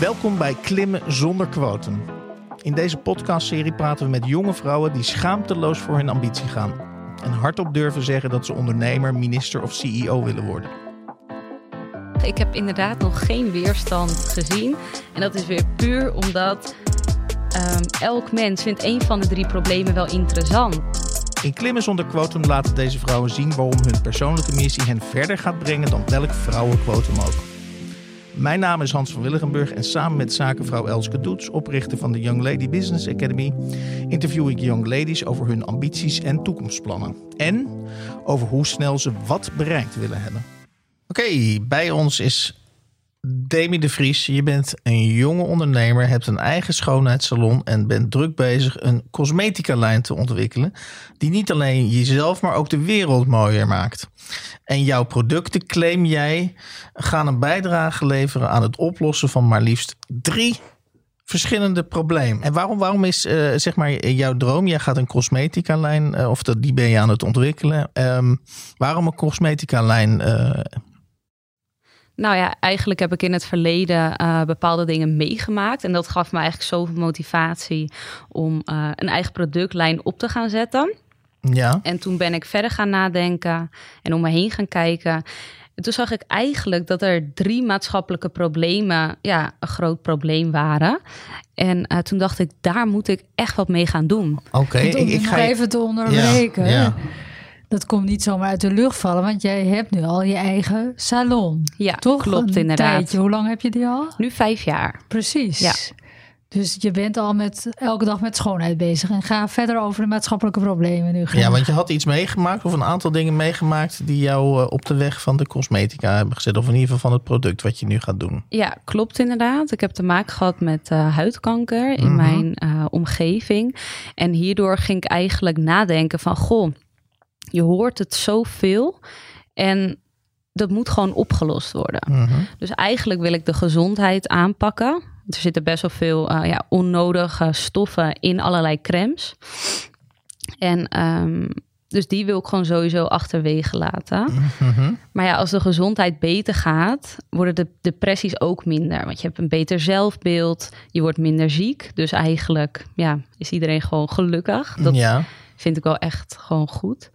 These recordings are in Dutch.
Welkom bij Klimmen zonder quotum. In deze podcastserie praten we met jonge vrouwen die schaamteloos voor hun ambitie gaan. En hardop durven zeggen dat ze ondernemer, minister of CEO willen worden. Ik heb inderdaad nog geen weerstand gezien. En dat is weer puur omdat ehm, elk mens vindt een van de drie problemen wel interessant. In Klimmen zonder quotum laten deze vrouwen zien waarom hun persoonlijke missie hen verder gaat brengen dan welk vrouwenquotum ook. Mijn naam is Hans van Willigenburg en samen met zakenvrouw Elske Doets, oprichter van de Young Lady Business Academy, interview ik young ladies over hun ambities en toekomstplannen. En over hoe snel ze wat bereikt willen hebben. Oké, bij ons is Demi de Vries. Je bent een jonge ondernemer, hebt een eigen schoonheidssalon en bent druk bezig een cosmetica-lijn te ontwikkelen. Die niet alleen jezelf, maar ook de wereld mooier maakt. En jouw producten, claim jij, gaan een bijdrage leveren aan het oplossen van maar liefst drie verschillende problemen. En waarom, waarom is uh, zeg maar jouw droom? Jij gaat een cosmetica-lijn, uh, of dat, die ben je aan het ontwikkelen. Um, waarom een cosmetica-lijn? Uh, nou ja, eigenlijk heb ik in het verleden uh, bepaalde dingen meegemaakt. En dat gaf me eigenlijk zoveel motivatie om uh, een eigen productlijn op te gaan zetten. Ja. En toen ben ik verder gaan nadenken en om me heen gaan kijken. En toen zag ik eigenlijk dat er drie maatschappelijke problemen ja, een groot probleem waren. En uh, toen dacht ik, daar moet ik echt wat mee gaan doen. Oké, okay, ik, ik ga even te onderbreken. Ja, ja. Dat komt niet zomaar uit de lucht vallen, want jij hebt nu al je eigen salon. Ja, toch? klopt een inderdaad. Tijdje. Hoe lang heb je die al? Nu vijf jaar. Precies. Ja. Dus je bent al met, elke dag met schoonheid bezig. En ga verder over de maatschappelijke problemen nu. Graag. Ja, want je had iets meegemaakt of een aantal dingen meegemaakt... die jou op de weg van de cosmetica hebben gezet. Of in ieder geval van het product wat je nu gaat doen. Ja, klopt inderdaad. Ik heb te maken gehad met uh, huidkanker in mm -hmm. mijn uh, omgeving. En hierdoor ging ik eigenlijk nadenken van... goh, je hoort het zoveel en dat moet gewoon opgelost worden. Mhm. Dus eigenlijk wil ik de gezondheid aanpakken. Er zitten best wel veel uh, ja, onnodige stoffen in allerlei crèmes. En um, dus die wil ik gewoon sowieso achterwege laten. -hmm. Maar ja, als de gezondheid beter gaat, worden de depressies ook minder. Want je hebt een beter zelfbeeld, je wordt minder ziek. Dus eigenlijk ja, is iedereen gewoon gelukkig. Dat ja. Vind ik wel echt gewoon goed.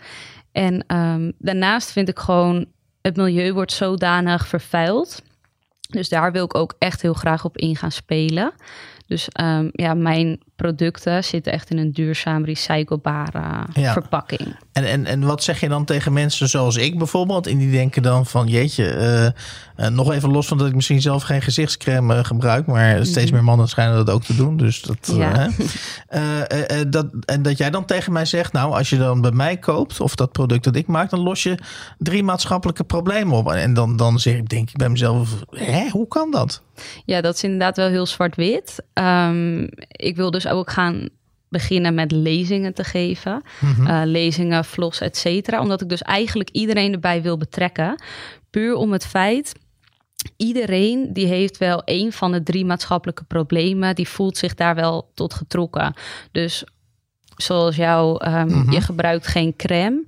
En um, daarnaast vind ik gewoon, het milieu wordt zodanig vervuild. Dus daar wil ik ook echt heel graag op in gaan spelen. Dus um, ja, mijn producten zitten echt in een duurzaam recyclebare Ja. verpakking. En, en, en wat zeg je dan tegen mensen zoals ik bijvoorbeeld? En die denken dan van jeetje, uh, uh, nog even los van dat ik misschien zelf geen gezichtscrème uh, gebruik. Maar steeds meer mannen schijnen dat ook te doen. Dus dat, Ja. uh, dat, en dat jij dan tegen mij zegt, nou als je dan bij mij koopt of dat product dat ik maak, dan los je drie maatschappelijke problemen op. En dan, dan zeg ik, denk ik bij mezelf, hè, hoe kan dat? Ja, dat is inderdaad wel heel zwart-wit. Um, ik wil dus ook gaan beginnen met lezingen te geven. Mhm. Uh, lezingen, vlogs, et cetera. Omdat ik dus eigenlijk iedereen erbij wil betrekken. Puur om het feit... Iedereen die heeft wel een van de drie maatschappelijke problemen. Die voelt zich daar wel tot getrokken. Dus zoals jou, um, je gebruikt geen crème.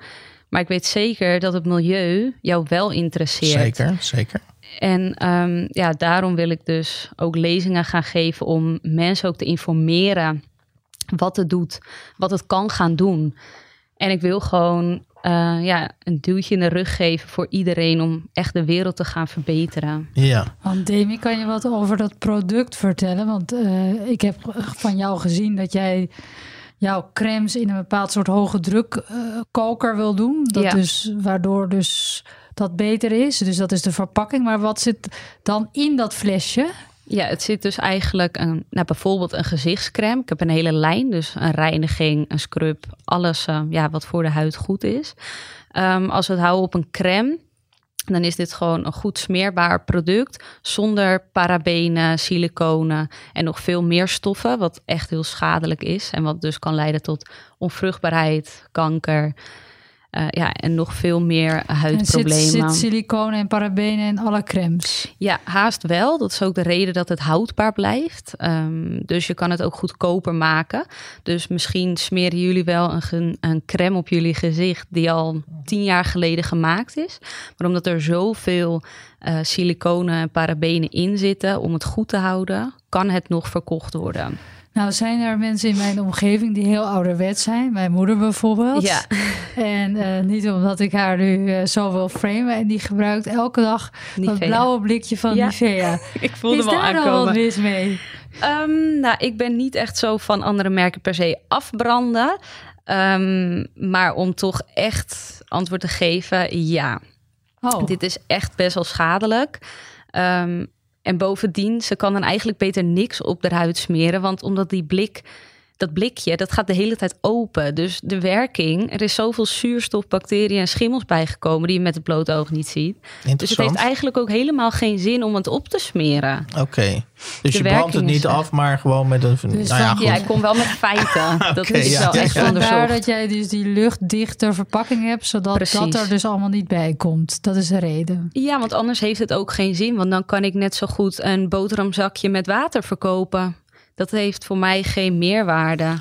Maar ik weet zeker dat het milieu jou wel interesseert. Zeker, zeker. En um, ja, daarom wil ik dus ook lezingen gaan geven om mensen ook te informeren wat het doet, wat het kan gaan doen. En ik wil gewoon uh, ja, een duwtje in de rug geven voor iedereen om echt de wereld te gaan verbeteren. Ja. Want Demi, kan je wat over dat product vertellen? Want uh, ik heb van jou gezien dat jij jouw crèmes in een bepaald soort hoge druk uh, koker wil doen. Dat Ja. dus, waardoor dus dat beter is. Dus dat is de verpakking. Maar wat zit dan in dat flesje? Ja, het zit dus eigenlijk een, nou, bijvoorbeeld een gezichtscrème. Ik heb een hele lijn, dus een reiniging, een scrub, alles uh, ja, wat voor de huid goed is. Um, als we het houden op een crème, dan is dit gewoon een goed smeerbaar product zonder parabenen, siliconen en nog veel meer stoffen, wat echt heel schadelijk is en wat dus kan leiden tot onvruchtbaarheid, kanker. Uh, ja, en nog veel meer En huidproblemen. zit, zit siliconen en parabenen in alle crèmes? Ja, haast wel. Dat is ook de reden dat het houdbaar blijft. Um, dus je kan het ook goedkoper maken. Dus misschien smeren jullie wel een, een crème op jullie gezicht die al tien jaar geleden gemaakt is. Maar omdat er zoveel uh, siliconen en parabenen in zitten om het goed te houden, kan het nog verkocht worden. Nou, zijn er mensen in mijn omgeving die heel ouderwet zijn? Mijn moeder bijvoorbeeld. Ja. En uh, niet omdat ik haar nu uh, zo wil framen. En die gebruikt elke dag Nivea. dat blauwe blikje van ja. Nivea. ik voelde Is al daar aankomen. dan wat mis mee? Um, nou, ik ben niet echt zo van andere merken per se afbranden. Um, maar om toch echt antwoord te geven, ja. Oh. Dit is echt best wel schadelijk. Um, en bovendien, ze kan dan eigenlijk beter niks op de huid smeren. Want omdat die blik, dat blikje, dat gaat de hele tijd open. Dus de werking, er is zoveel zuurstof, bacteriën en schimmels bijgekomen... die je met het blote oog niet ziet. Dus het heeft eigenlijk ook helemaal geen zin om het op te smeren. Oké. Okay. Dus De je brandt het niet af, maar gewoon met een... Dus nou ja, goed. Ja, ik kom wel met feiten. dat is ja, wel echt ja. Vandaar dat jij dus die luchtdichte verpakking hebt, zodat Precies. dat er dus allemaal niet bij komt. Dat is de reden. Ja, want anders heeft het ook geen zin. Want dan kan ik net zo goed een boterhamzakje met water verkopen. Dat heeft voor mij geen meerwaarde.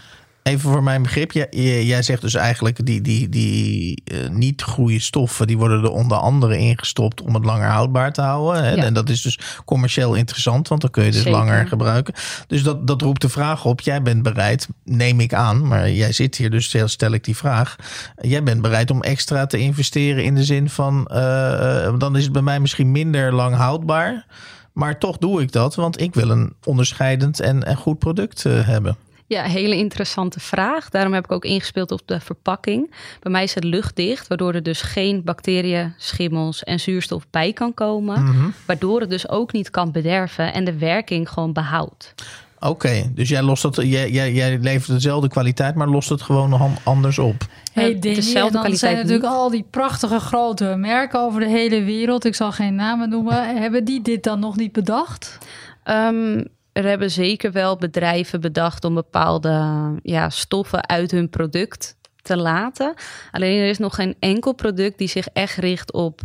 Even voor mijn begrip, jij, zegt dus eigenlijk die, die, die eh, niet goede stoffen, die worden er onder andere ingestopt om het langer houdbaar te houden. Hè? Ja. En dat is dus commercieel interessant, want dan kun je dus Zeker. langer gebruiken. Dus dat, dat roept de vraag op, jij bent bereid, neem ik aan, maar jij zit hier, dus stel, stel ik die vraag. Jij bent bereid om extra te investeren in de zin van, eh, eh, dan is het bij mij misschien minder lang houdbaar. Maar toch doe ik dat, want ik wil een onderscheidend en, en goed product eh, hebben. Ja, hele interessante vraag. Daarom heb ik ook ingespeeld op de verpakking. Bij mij is het luchtdicht, waardoor er dus geen bacteriën, schimmels en zuurstof bij kan komen. Mhm. Waardoor het dus ook niet kan bederven en de werking gewoon behoudt. Oké, dus jij lost dat, jij, jij, jij levert dezelfde kwaliteit, maar lost het gewoon nog an- anders op. Hey Danny, dezelfde dan kwaliteit zijn natuurlijk al die prachtige grote merken over de hele wereld. Ik zal geen namen noemen. Hebben die dit dan nog niet bedacht? Ehm, er hebben zeker wel bedrijven bedacht om bepaalde ja, stoffen uit hun product te laten. Alleen er is nog geen enkel product die zich echt richt op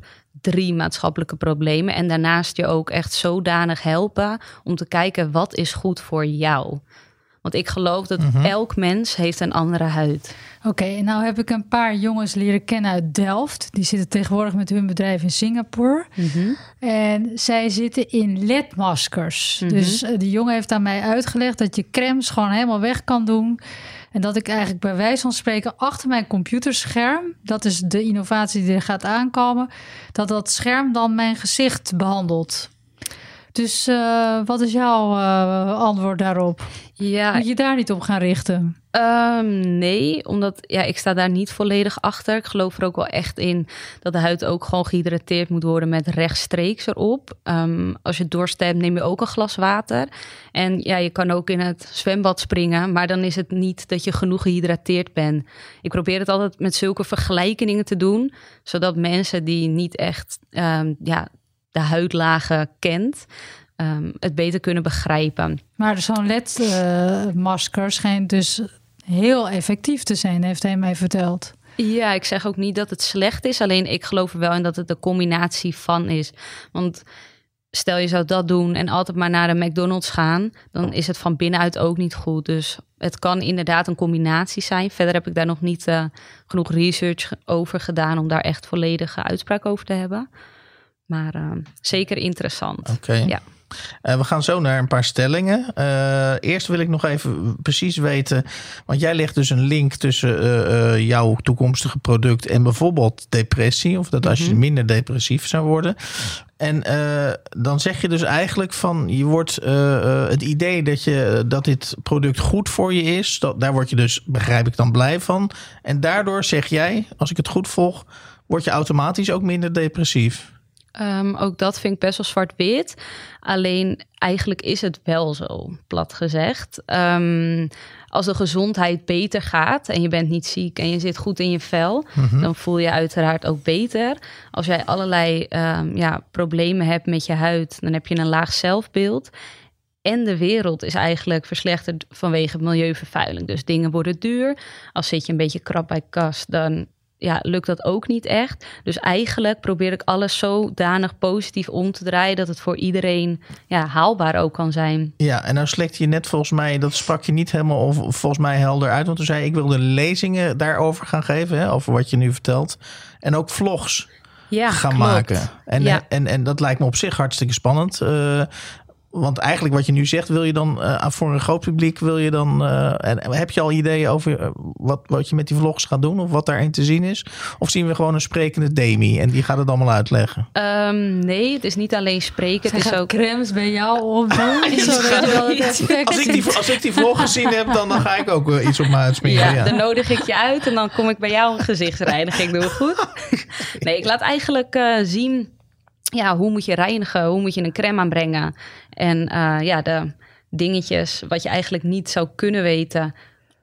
drie maatschappelijke problemen. En daarnaast je ook echt zodanig helpen om te kijken wat is goed voor jou. Want ik geloof dat elk mens heeft een andere huid. Oké, en nou heb ik een paar jongens leren kennen uit Delft. Die zitten tegenwoordig met hun bedrijf in Singapore. En zij zitten in ledmaskers. Mhm. Dus eh, die jongen heeft aan mij uitgelegd dat je crèmes gewoon helemaal weg kan doen. En dat ik eigenlijk bij wijze van spreken achter mijn computerscherm, dat is de innovatie die er gaat aankomen, dat dat scherm dan mijn gezicht behandelt. Dus eh, wat is jouw eh, antwoord daarop? Ja, Moet je daar niet op gaan richten? Ehm, nee, omdat ja, ik sta daar niet volledig achter. Ik geloof er ook wel echt in dat de huid ook gewoon gehydrateerd moet worden met rechtstreeks erop. Ehm, als je dorst hebt, neem je ook een glas water. En ja, je kan ook in het zwembad springen, maar dan is het niet dat je genoeg gehydrateerd bent. Ik probeer het altijd met zulke vergelijkingen te doen, zodat mensen die niet echt ehm, ja, de huidlagen kent, ehm, het beter kunnen begrijpen. Maar zo'n LED-masker schijnt dus heel effectief te zijn, heeft hij mij verteld. Ja, ik zeg ook niet dat het slecht is. Alleen ik geloof er wel in dat het een combinatie van is. Want stel je zou dat doen en altijd maar naar de McDonald's gaan, dan is het van binnenuit ook niet goed. Dus het kan inderdaad een combinatie zijn. Verder heb ik daar nog niet eh, genoeg research over gedaan om daar echt volledige uitspraak over te hebben. Maar eh, zeker interessant. Oké. Ja. Eh, we gaan zo naar een paar stellingen. Eh, eerst wil ik nog even precies weten. Want jij legt dus een link tussen eh, jouw toekomstige product en bijvoorbeeld depressie. Of dat als je Mhm. minder depressief zou worden. En dan zeg je dus eigenlijk van je wordt het idee dat, je, dat dit product goed voor je is. Dat, daar word je dus, begrijp ik dan, blij van. En daardoor zeg jij, als ik het goed volg, word je automatisch ook minder depressief. Ehm, ook dat vind ik best wel zwart-wit. Alleen eigenlijk is het wel zo, plat gezegd. Ehm, als de gezondheid beter gaat en je bent niet ziek en je zit goed in je vel, dan voel je uiteraard ook beter. Als jij allerlei ehm, ja, problemen hebt met je huid, dan heb je een laag zelfbeeld. En de wereld is eigenlijk verslechterd vanwege milieuvervuiling. Dus dingen worden duur. Als zit je een beetje krap bij kas, dan ja, lukt dat ook niet echt. Dus eigenlijk probeer ik alles zodanig positief om te draaien dat het voor iedereen ja, haalbaar ook kan zijn. Ja, en nou slekte je net volgens mij, dat sprak je niet helemaal of, volgens mij helder uit. Want toen zei ik wilde lezingen daarover gaan geven, hè, over wat je nu vertelt. En ook vlogs ja, gaan klopt. maken. En, Ja. en, en dat lijkt me op zich hartstikke spannend. Eh, want eigenlijk wat je nu zegt, wil je dan eh, voor een groot publiek, wil je dan. eh, en heb je al ideeën over eh, wat, wat je met die vlogs gaat doen? Of wat daarin te zien is? Of zien we gewoon een sprekende Demi en die gaat het allemaal uitleggen? Ehm, nee, het is niet alleen spreken. Zij Het is gaat ook crèmes bij jou opdoen, effect Als ik die, als ik die vlog gezien heb, dan, dan ga ik ook eh, iets op me uitsmeren. Ja, Ja, dan nodig ik je uit en dan kom ik bij jou een gezichtsreiniging doen. Goed? Nee, ik laat eigenlijk eh, zien ja, hoe moet je reinigen, hoe moet je een crème aanbrengen. En eh, ja, de dingetjes wat je eigenlijk niet zou kunnen weten,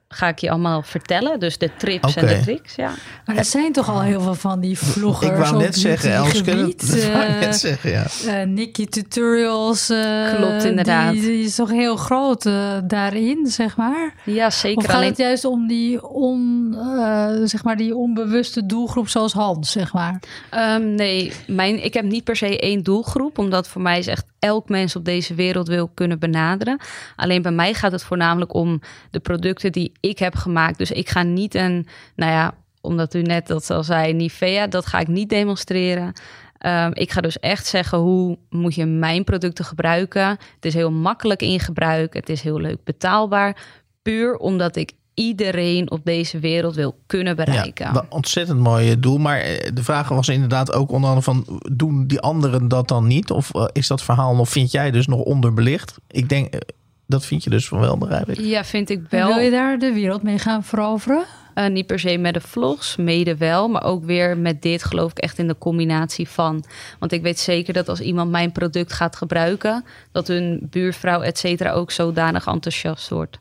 ga ik je allemaal vertellen. Dus de trips en de tricks, ja. Maar er zijn toch al heel veel van die vloggers ik wou op net zeggen, Elske. Dat, beautygebied. dat wou ik Eh, net zeggen, ja. eh, Nikki Tutorials. eh, Klopt, inderdaad. Die, die is toch heel groot daarin, zeg maar. Ja, Of zeker. gaat Alleen, het juist om die, on, eh, zeg maar die onbewuste doelgroep zoals Hans, zeg maar? Ehm, nee, mijn, ik heb niet per se één doelgroep, omdat voor mij is echt elk mens op deze wereld wil kunnen benaderen. Alleen bij mij gaat het voornamelijk om de producten die ik heb gemaakt. Dus ik ga niet een, nou ja, omdat u net dat al zei, Nivea, dat ga ik niet demonstreren. Ehm, ik ga dus echt zeggen hoe moet je mijn producten gebruiken. Het is heel makkelijk in gebruik, het is heel leuk betaalbaar. Puur omdat ik iedereen op deze wereld wil kunnen bereiken. Ja, ontzettend mooi doel. Maar eh, de vraag was inderdaad ook onder andere van... doen die anderen dat dan niet? Of eh, is dat verhaal nog, vind jij dus nog onderbelicht? Ik denk, eh, dat vind je dus van wel, begrijp ik. Ja, vind ik wel. Wil je daar de wereld mee gaan veroveren? Eh, niet per se met de vlogs, mede wel. Maar ook weer met dit geloof ik echt in de combinatie van. Want ik weet zeker dat als iemand mijn product gaat gebruiken... dat hun buurvrouw et cetera ook zodanig enthousiast wordt.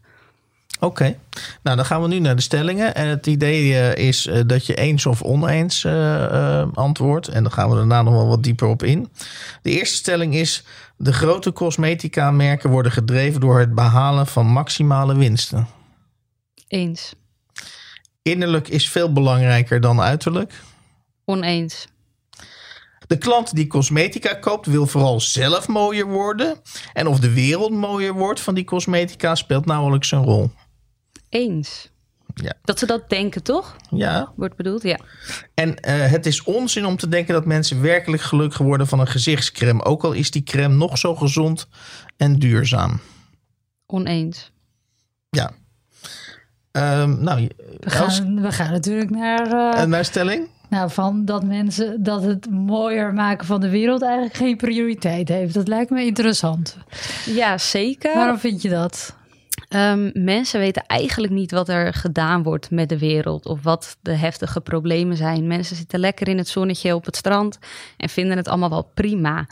Oké, nou dan gaan we nu naar de stellingen. En het idee eh, is eh, dat je eens of oneens eh, antwoordt. En dan gaan we daarna nog wel wat dieper op in. De eerste stelling is... de grote cosmetica-merken worden gedreven door het behalen van maximale winsten. Eens. Innerlijk is veel belangrijker dan uiterlijk. Oneens. De klant die cosmetica koopt wil vooral zelf mooier worden. En of de wereld mooier wordt van die cosmetica speelt nauwelijks een rol. Eens. Ja. Dat ze dat denken, toch? Ja, Wordt bedoeld, ja. en eh, het is onzin om te denken dat mensen werkelijk gelukkig worden van een gezichtscreme. Ook al is die crème nog zo gezond en duurzaam. Oneens. Ja. Ehm, nou, We Els, gaan, we gaan natuurlijk naar, eh, een naar stelling? nou, van dat mensen dat het mooier maken van de wereld eigenlijk geen prioriteit heeft. Dat lijkt me interessant. Ja, zeker. Waarom vind je dat? Ehm, mensen weten eigenlijk niet wat er gedaan wordt met de wereld of wat de heftige problemen zijn. Mensen zitten lekker in het zonnetje op het strand en vinden het allemaal wel prima.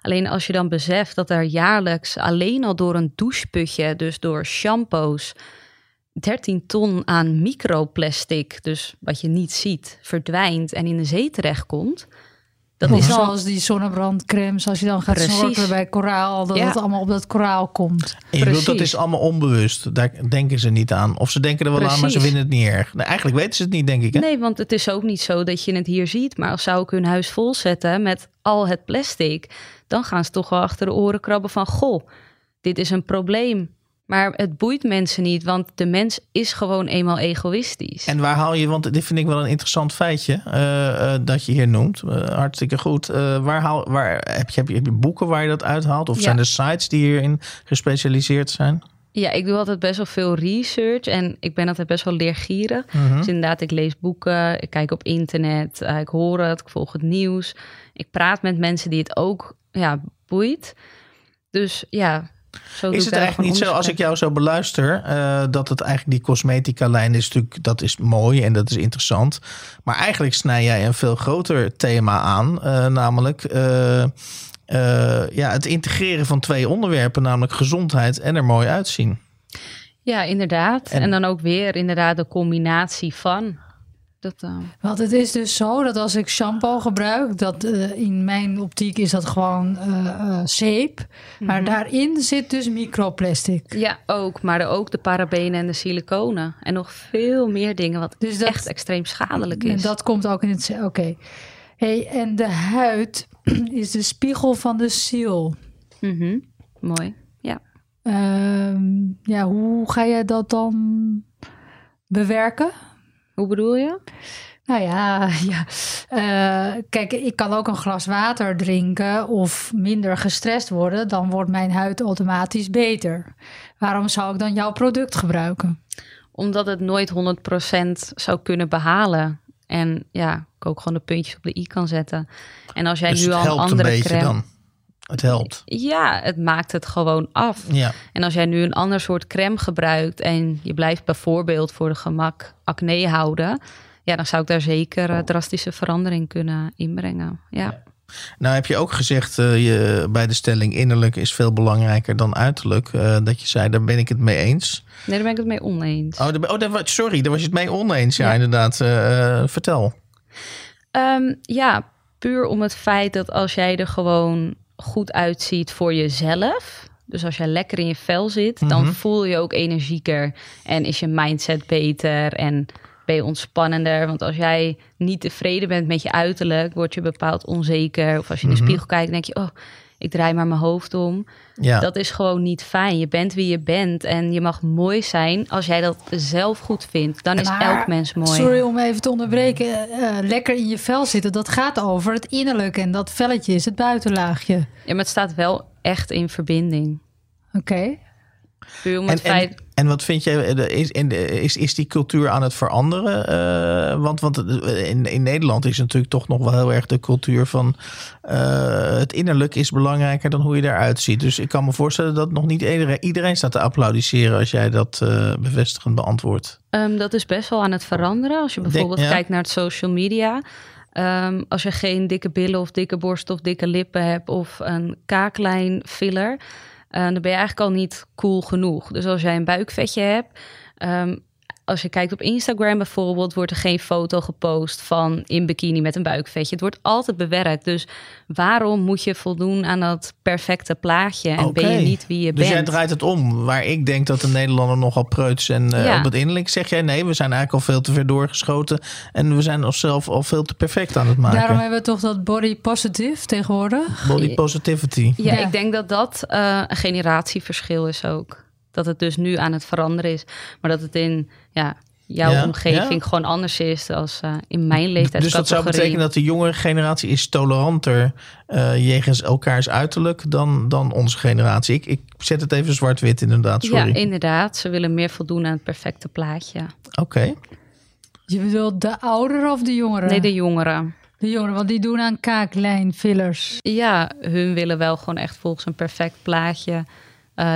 Alleen als je dan beseft dat er jaarlijks alleen al door een doucheputje, dus door shampoos, 13 ton aan microplastic, dus wat je niet ziet, verdwijnt en in de zee terechtkomt. Dat is al zoals die zonnebrandcremes, als je dan gaat Precies. snorkelen bij koraal, dat Ja. het allemaal op dat koraal komt. En je bedoelt, dat is allemaal onbewust. Daar denken ze niet aan. Of ze denken er wel aan, maar ze vinden het niet erg. Eigenlijk weten ze het niet, denk ik. Hè? Nee, want het is ook niet zo dat je het hier ziet. Maar als zou ik hun huis volzetten met al het plastic, dan gaan ze toch wel achter de oren krabben van: Goh, dit is een probleem. Maar het boeit mensen niet, want de mens is gewoon eenmaal egoïstisch. En waar haal je, want dit vind ik wel een interessant feitje eh, eh, dat je hier noemt. Eh, hartstikke goed. Waar haal, waar, heb, je, heb, je, heb je boeken waar je dat uithaalt? Of Ja. zijn er sites die hierin gespecialiseerd zijn? Ja, ik doe altijd best wel veel research en ik ben altijd best wel leergierig. Mhm. Dus inderdaad, ik lees boeken, ik kijk op internet, ik hoor het, ik volg het nieuws. Ik praat met mensen die het ook ja, boeit. Dus ja, zo Is het eigenlijk niet zo, als ik jou zo beluister, eh, dat het eigenlijk die cosmetica-lijn is natuurlijk, dat is mooi en dat is interessant. Maar eigenlijk snij jij een veel groter thema aan, eh, namelijk eh, ja, het integreren van twee onderwerpen, namelijk gezondheid en er mooi uitzien. Ja, inderdaad. En- En, dan ook weer inderdaad de combinatie van. Dat, uh... Want het is dus zo dat als ik shampoo gebruik, dat uh, in mijn optiek is dat gewoon uh, zeep. Mm -hmm. Maar daarin zit dus microplastic. Ja, ook. Maar ook de parabenen en de siliconen. En nog veel meer dingen wat dus dat, echt extreem schadelijk is. En dat komt ook in het... Oké. Okay. Hey, en de huid is de spiegel van de ziel. Mm -hmm. Mooi, ja. Um, ja, hoe ga jij dat dan bewerken? Hoe bedoel je? Nou ja, ja. Uh, kijk, ik kan ook een glas water drinken of minder gestrest worden. Dan wordt mijn huid automatisch beter. Waarom zou ik dan jouw product gebruiken? Omdat het nooit 100% zou kunnen behalen. En ja, ik ook gewoon de puntjes op de i kan zetten. En als jij dus nu al een andere crème... Dan. Het helpt. Ja, het maakt het gewoon af. Ja. En als jij nu een ander soort crème gebruikt en je blijft bijvoorbeeld voor de gemak acne houden, ja, dan zou ik daar zeker uh, drastische verandering kunnen inbrengen. Ja. ja. Nou heb je ook gezegd uh, je, bij de stelling innerlijk is veel belangrijker dan uiterlijk. Uh, dat je zei, daar ben ik het mee eens. Nee, daar ben ik het mee oneens. Oh, daar, oh daar, sorry, daar was je het mee oneens. Ja, ja. inderdaad. vertel. Um, ja, puur om het feit dat als jij er gewoon goed uitziet voor jezelf. Dus als jij lekker in je vel zit, mm -hmm. dan voel je ook energieker en is je mindset beter en ben je ontspannender. Want als jij niet tevreden bent met je uiterlijk, word je bepaald onzeker. Of als je in de Mhm. spiegel kijkt, denk je, oh, ik draai maar mijn hoofd om. Ja. Dat is gewoon niet fijn. Je bent wie je bent en je mag mooi zijn als jij dat zelf goed vindt. Dan is Maar, elk mens mooi. Sorry om even te onderbreken. Eh, lekker in je vel zitten, dat gaat over het innerlijke. En dat velletje is het buitenlaagje. Ja, maar het staat wel echt in verbinding. Oké. Puur om En, feit... en, en wat vind jij, eh, is, is, is die cultuur aan het veranderen? Eh, want want eh, in, in Nederland is natuurlijk toch nog wel heel erg de cultuur van het innerlijk is belangrijker dan hoe je eruit ziet. Dus ik kan me voorstellen dat nog niet iedereen, iedereen staat te applaudisseren als jij dat bevestigend beantwoordt. Ehm, dat is best wel aan het veranderen. Als je Denk- bijvoorbeeld ja. kijkt naar het social media. Ehm, als je geen dikke billen of dikke borst of dikke lippen hebt of een kaaklijn filler, dan ben je eigenlijk al niet cool genoeg. Dus als jij een buikvetje hebt, ehm, als je kijkt op Instagram bijvoorbeeld, wordt er geen foto gepost van in bikini met een buikvetje. Het wordt altijd bewerkt. Dus waarom moet je voldoen aan dat perfecte plaatje en ben je niet wie je Dus jij bent? draait het om. Waar ik denk dat de Nederlander nogal preuts en eh, Ja. op het innerlijk zeg jij nee, we zijn eigenlijk al veel te ver doorgeschoten en we zijn onszelf al veel te perfect aan het maken. Daarom hebben we toch dat body positive tegenwoordig. Body positivity. Ja, Ja. ik denk dat dat eh, een generatieverschil is ook. Dat het dus nu aan het veranderen is. Maar dat het in ja, jouw Ja, omgeving ja. gewoon anders is dan in mijn leeftijdscategorie. Dus dat zou betekenen dat de jongere generatie is toleranter eh jegens elkaars uiterlijk dan, dan onze generatie. Ik, ik zet het even zwart-wit inderdaad, Ja, sorry. inderdaad. Ze willen meer voldoen aan het perfecte plaatje. Oké. Je bedoelt de ouderen of de jongeren? Nee, de jongeren. De jongeren, want die doen aan kaaklijnfillers. Ja, hun willen wel gewoon echt volgens een perfect plaatje eh,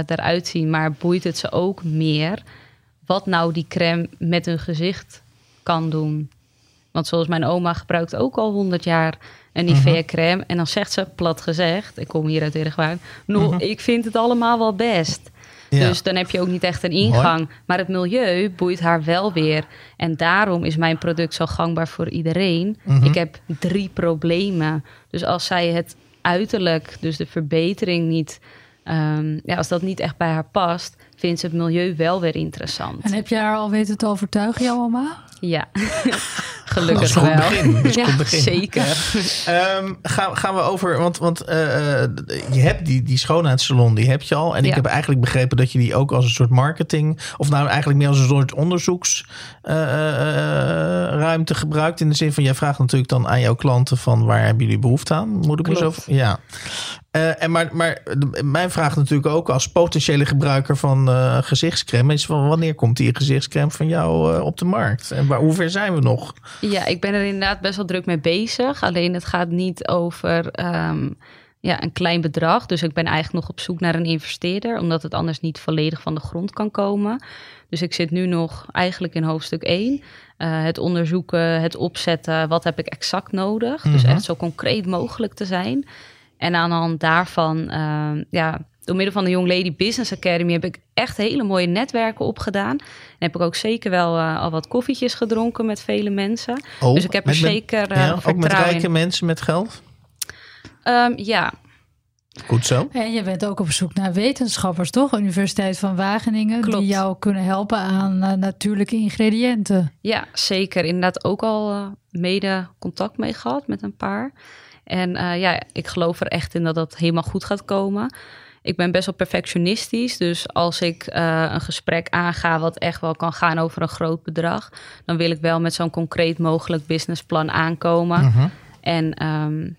eruit zien. Maar boeit het ze ook meer wat nou die crème met hun gezicht kan doen? Want zoals mijn oma gebruikt ook al 100 jaar een Nivea crème. En dan zegt ze, plat gezegd, ik kom hier uit Ergwaan... No, ik vind het allemaal wel best. Ja. Dus dan heb je ook niet echt een ingang. Maar het milieu boeit haar wel weer. En daarom is mijn product zo gangbaar voor iedereen. Mhm. Ik heb drie problemen. Dus als zij het uiterlijk, dus de verbetering niet... ehm, ja, als dat niet echt bij haar past, vindt ze het milieu wel weer interessant. En heb je haar al weten te overtuigen, jouw oma? Ja, Dat gelukkig is een goed wel. begin. Dat is een ja, goed begin. zeker. Ehm, gaan, gaan we over, want, want eh, eh, je hebt die, die schoonheidssalon, die heb je al. En ik heb eigenlijk begrepen dat je die ook als een soort marketing, of nou eigenlijk meer als een soort onderzoeksruimte gebruikt. In de zin van, jij vraagt natuurlijk dan aan jouw klanten van waar hebben jullie behoefte aan? Moet ik me zo... Ja. Eh, en maar, maar de- mijn vraag natuurlijk ook als potentiële gebruiker van eh, gezichtscreme is van wanneer komt die gezichtscreme van jou eh, op de markt? En waar, hoe ver zijn we nog? Ja, ik ben er inderdaad best wel druk mee bezig. Alleen het gaat niet over ehm, ja, een klein bedrag. Dus ik ben eigenlijk nog op zoek naar een investeerder, omdat het anders niet volledig van de grond kan komen. Dus ik zit nu nog eigenlijk in hoofdstuk 1. Eh, het onderzoeken, het opzetten, wat heb ik exact nodig? Dus Mhm. echt zo concreet mogelijk te zijn. En aan de hand daarvan, ehm, ja, door middel van de Young Lady Business Academy heb ik echt hele mooie netwerken opgedaan. En heb ik ook zeker wel uh, al wat koffietjes gedronken met vele mensen. Oh, dus ik heb er met- zeker uh, ja, ook met rijke in. mensen met geld? Ehm, ja, Goed zo. En je bent ook op zoek naar wetenschappers, toch? Universiteit van Wageningen, Klopt. die jou kunnen helpen aan eh, natuurlijke ingrediënten. ja, zeker. Inderdaad ook al eh, mede contact mee gehad met een paar. En eh, ja, ik geloof er echt in dat dat helemaal goed gaat komen. Ik ben best wel perfectionistisch. Dus als ik eh, een gesprek aanga wat echt wel kan gaan over een groot bedrag, dan wil ik wel met zo'n concreet mogelijk businessplan aankomen. Mhm. En ehm,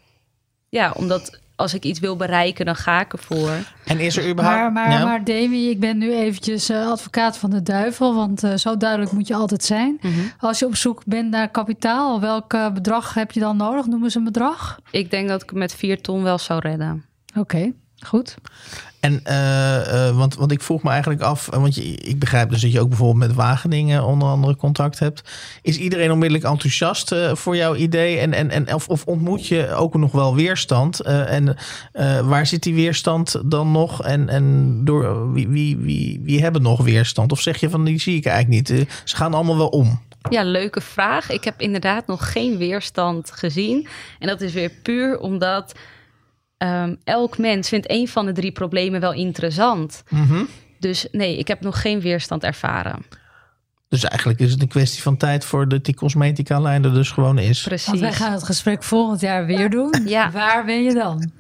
ja, omdat als ik iets wil bereiken, dan ga ik ervoor. En is er überhaupt... Maar, maar, ja? maar Demi, ik ben nu eventjes eh, advocaat van de duivel, want eh, zo duidelijk moet je altijd zijn. Als je op zoek bent naar kapitaal, welk eh, bedrag heb je dan nodig? Noem eens een bedrag. Ik denk dat ik het met vier ton wel zou redden. Oké, goed. En, eh, want, want ik vroeg me eigenlijk af, eh, want je, ik begrijp dus dat je ook bijvoorbeeld met Wageningen onder andere contact hebt. Is iedereen onmiddellijk enthousiast voor jouw idee? En, en, en, of, of ontmoet je ook nog wel weerstand? En waar zit die weerstand dan nog? En, en door wie, wie, wie, wie hebben nog weerstand? Of zeg je van die zie ik eigenlijk niet? Ze gaan allemaal wel om. Ja, leuke vraag. Ik heb inderdaad nog geen weerstand gezien. En dat is weer puur omdat ehm, elk mens vindt een van de drie problemen wel interessant. Mhm. Dus nee, ik heb nog geen weerstand ervaren. Dus eigenlijk is het een kwestie van tijd voordat die cosmetica lijn er dus gewoon is. Want Precies. wij gaan het gesprek volgend jaar weer doen. Ja. Waar ben je dan?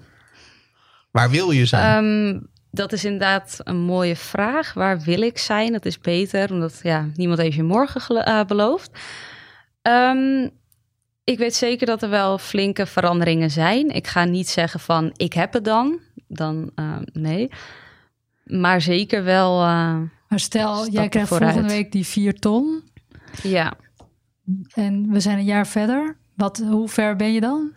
Waar wil je zijn? Ehm, dat is inderdaad een mooie vraag. Waar wil ik zijn? Dat is beter, omdat ja, niemand heeft je morgen gelo- eh, beloofd. Ehm, ik weet zeker dat er wel flinke veranderingen zijn. Ik ga niet zeggen van ik heb het dan. Dan eh, nee. Maar zeker wel, eh, Maar stel, jij krijgt vooruit. volgende week die vier ton ja. en we zijn een jaar verder. Wat, hoe ver ben je dan?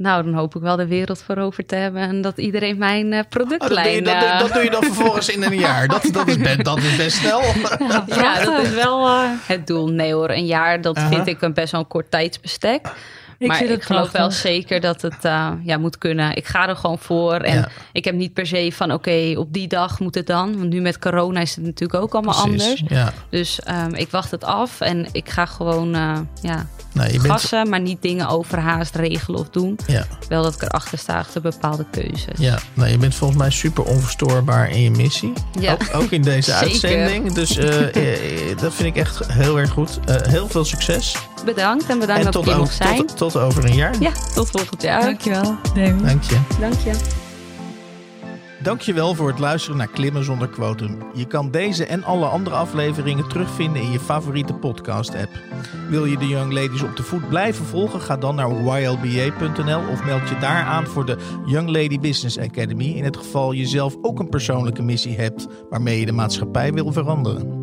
Nou, dan hoop ik wel de wereld veroverd te hebben en dat iedereen mijn eh, Oh, dat, doe je, productlijn. dat, eh, dat doe je dan vervolgens in een jaar. Dat, dat, is, best, dat is best snel. Ja, dat is wel eh, het doel. Nee hoor, een jaar, dat vind ik een best wel een kort tijdsbestek. Ik maar ik geloof wel zeker dat het ja, moet kunnen. Ik ga er gewoon voor. En Ja. ik heb niet per se van oké, op die dag moet het dan. Want nu met corona is het natuurlijk ook allemaal Precies, anders. Ja. Dus ehm, ik wacht het af en ik ga gewoon ja, Nou, je bent, gassen, maar niet dingen overhaast regelen of doen. ja, Wel dat ik erachter sta achter bepaalde keuzes. ja. Nou, je bent volgens mij super onverstoorbaar in je missie. Ja. Ook, ook in deze Zeker. uitzending. Dus eh, eh, dat vind ik echt heel erg goed. Eh, heel veel succes. Bedankt en bedankt en dat ik tot, hier mocht zijn. tot, tot over een jaar. Ja, tot volgend jaar. Dankjewel. Dank je. Dank je. Dankjewel voor het luisteren naar Klimmen zonder quotum. Je kan deze en alle andere afleveringen terugvinden in je favoriete podcast-app. Wil je de Young Ladies op de voet blijven volgen? Ga dan naar ylba.nl of meld je daar aan voor de Young Lady Business Academy. In het geval je zelf ook een persoonlijke missie hebt waarmee je de maatschappij wil veranderen.